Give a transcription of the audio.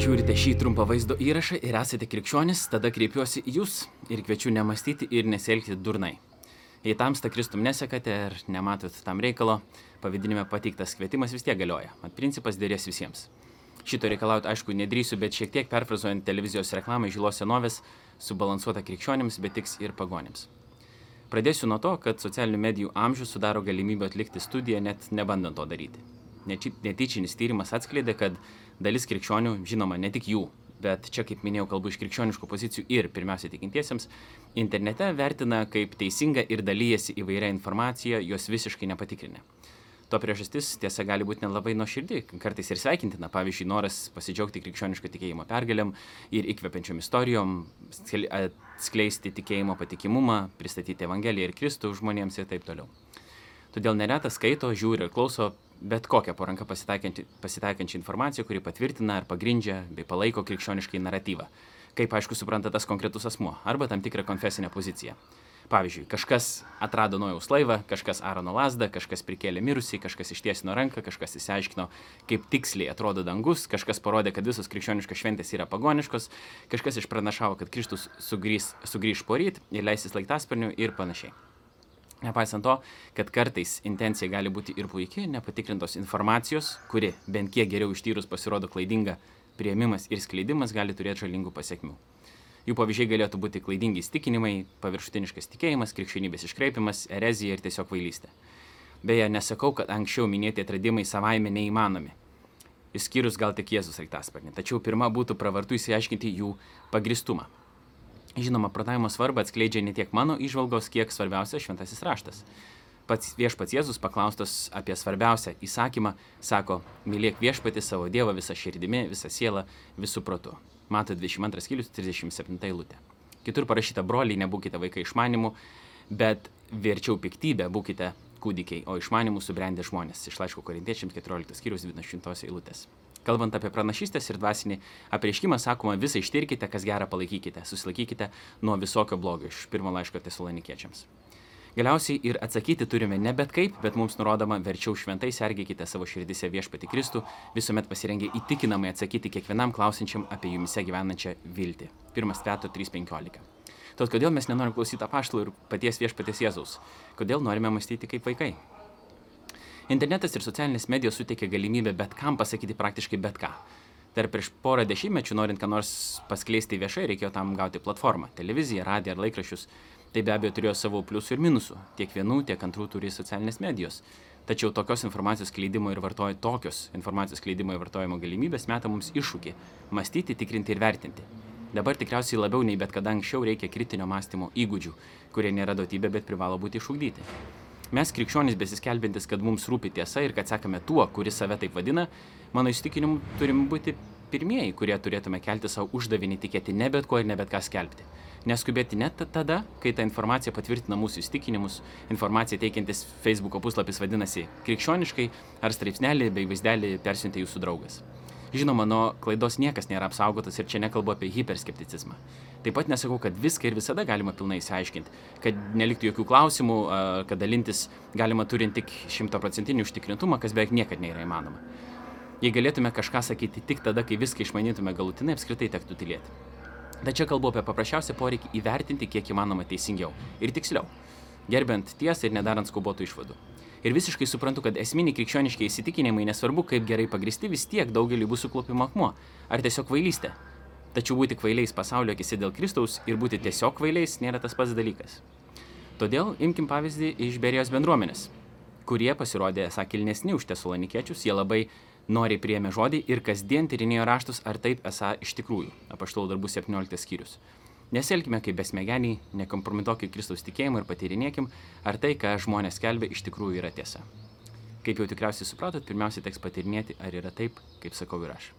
žiūrite šį trumpą vaizdo įrašą ir esate krikščionis, tada kreipiuosi į jūs ir kviečiu nemastyti ir nesielgti durnai. Jei tamsta Kristum nesekate ir nematot tam reikalo, pavadinime pateiktas kvietimas vis tiek galioja. Mat principas dėrės visiems. Šito reikalauti, aišku, nedrįsiu, bet šiek tiek perfrazuojant televizijos reklamą žilos senovės, subalansuota krikščionims, bet tiks ir pagonėms. Pradėsiu nuo to, kad socialinių medijų amžius sudaro galimybę atlikti studiją net nebandant to daryti. Netyčinis tyrimas atskleidė, kad dalis krikščionių, žinoma, ne tik jų, bet čia, kaip minėjau, kalbu iš krikščioniškų pozicijų ir pirmiausia tikintiesiems, internete vertina kaip teisinga ir dalyjasi įvairia informacija, jos visiškai nepatikrinę. To priežastis tiesa gali būti nelabai nuoširdį, kartais ir sveikintina, pavyzdžiui, noras pasidžiaugti krikščioniško tikėjimo pergalėm ir įkvepiančiom istorijom, skleisti tikėjimo patikimumą, pristatyti Evangeliją ir Kristų žmonėms ir taip toliau. Todėl neretas skaito, žiūri ir klauso bet kokią po ranka pasitaikančią informaciją, kuri patvirtina ar pagrindžia bei palaiko krikščioniškai naratyvą. Kaip aišku supranta tas konkretus asmuo arba tam tikrą konfesinę poziciją. Pavyzdžiui, kažkas atrado Nojaus laivą, kažkas Arono lasdą, kažkas prikėlė mirusį, kažkas ištiesino ranką, kažkas įsiaiškino, kaip tiksliai atrodo dangus, kažkas parodė, kad visos krikščioniškos šventės yra pagoniškos, kažkas išpranašavo, kad Kristus sugrįž, sugrįž poryt ir leisis laiktasparniu ir panašiai. Nepaisant to, kad kartais intencija gali būti ir puikiai, nepatikrintos informacijos, kuri bent kiek geriau ištyrus pasirodo klaidinga, prieimimas ir skleidimas gali turėti žalingų pasiekmių. Jų pavyzdžiai galėtų būti klaidingi įstikinimai, paviršutiniškas tikėjimas, krikščionybės iškreipimas, erezija ir tiesiog vailystė. Beje, nesakau, kad anksčiau minėti atradimai savaime neįmanomi. Išskyrus gal tik Jėzus Aiktasparnį. Tačiau pirma būtų pravartu įsiaiškinti jų pagristumą. Žinoma, protavimo svarbą atskleidžia ne tiek mano išvalgos, kiek svarbiausia šventasis raštas. Pats viešpats Jėzus paklaustas apie svarbiausią įsakymą, sako, mylėk viešpatį savo Dievą visą širdimi, visą sielą, visų protu. Mato 22 skyrius 37 eilutė. Kitur parašyta, broliai, nebūkite vaikai išmanimų, bet verčiau piktybę būkite kūdikiai, o išmanimų subrendę žmonės. Iš laiško korintiečiams 14 skyrius 20 eilutės. Kalbant apie pranašystės ir dvasinį apreiškimą, sakoma, visą ištirkite, kas gerą palaikykite, susilaikykite nuo visokio blogio iš pirmo laiško tesalonikiečiams. Galiausiai ir atsakyti turime ne bet kaip, bet mums nurodoma verčiau šventai sergėkite savo širdise viešpati Kristų, visuomet pasirengę įtikinamai atsakyti kiekvienam klausinčiam apie jumise gyvenančią viltį. 1 Petro 3.15. Tad kodėl mes nenorime klausyti apaštalų ir paties viešpatės Jėzaus? Kodėl norime mąstyti kaip vaikai? Internetas ir socialinės medijos suteikia galimybę bet kam pasakyti praktiškai bet ką. Dar prieš porą dešimtmečių, norint ką nors paskleisti viešai, reikėjo tam gauti platformą - televiziją, radiją ar laikraščius. Tai be abejo turėjo savo pliusų ir minusų. Tiek vienų, tiek antrų turi socialinės medijos. Tačiau tokios informacijos skleidimo ir vartojimo, tokios informacijos skleidimo ir vartojimo galimybės meta mums iššūkį - mąstyti, tikrinti ir vertinti. Dabar tikriausiai labiau nei bet kada anksčiau reikia kritinio mąstymo įgūdžių, kurie nėra duotybė, bet privalo būti išugdyti. Mes krikščionys besiskelbintis, kad mums rūpi tiesa ir kad sekame tuo, kuris save taip vadina, mano įsitikinimu turim būti pirmieji, kurie turėtume kelti savo uždavinį tikėti ne bet ko ir ne bet ką skelbti. Neskubėti net tada, kai ta informacija patvirtina mūsų įsitikinimus, informacija teikiantis Facebook puslapis vadinasi krikščioniškai, ar straipsnelį bei vaizdelį persiuntė jūsų draugas. Žinoma, nuo klaidos niekas nėra apsaugotas ir čia nekalbu apie hiperskepticizmą. Taip pat nesakau, kad viską ir visada galima pilnai įsiaiškinti, kad neliktų jokių klausimų, kad dalintis galima turint tik šimtaprocentinį užtikrintumą, kas beveik niekada nėra įmanoma. Jei galėtume kažką sakyti tik tada, kai viską išmanytume galutinai, apskritai tektų tylėti. Tačiau kalbu apie paprasčiausią poreikį įvertinti kiek įmanoma teisingiau ir tiksliau, gerbent tiesą ir nedarant skubotų išvadų. Ir visiškai suprantu, kad esminiai krikščioniški įsitikinimai, nesvarbu kaip gerai pagristi, vis tiek daugelį bus suklopimo akmuo. Ar tiesiog kvailystė. Tačiau būti kvailiais pasaulio akise dėl Kristaus ir būti tiesiog kvailiais nėra tas pats dalykas. Todėl imkim pavyzdį iš Berijos bendruomenės, kurie pasirodė esą kilnesni už tesalonikiečius, jie labai noriai priėmė žodį ir kasdien tyrinėjo raštus, ar taip esą iš tikrųjų. Apaštalų darbų 17 skyrius. Neselkime kaip besmegeniai, nekompromituokime Kristaus tikėjimą ir patyrinėkim, ar tai, ką žmonės kelbė, iš tikrųjų yra tiesa. Kaip jau tikriausiai supratot, pirmiausia teks patyrinėti, ar yra taip, kaip sakau ir aš.